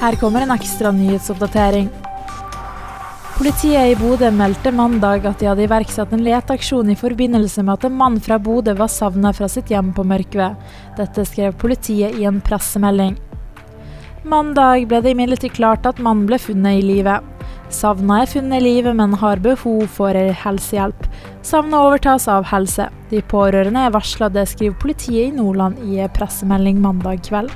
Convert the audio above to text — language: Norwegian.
Her kommer en ekstra nyhetsoppdatering. Politiet i Bodø meldte mandag at de hadde iverksatt en leteaksjon i forbindelse med at en mann fra Bodø var savna fra sitt hjem på Mørkved. Dette skrev politiet i en pressemelding. Mandag ble det imidlertid klart at mannen ble funnet i live. Savna er funnet i live, men har behov for helsehjelp. Savnet overtas av helse. De pårørende er varsla, det skriver politiet i Nordland i pressemelding mandag kveld.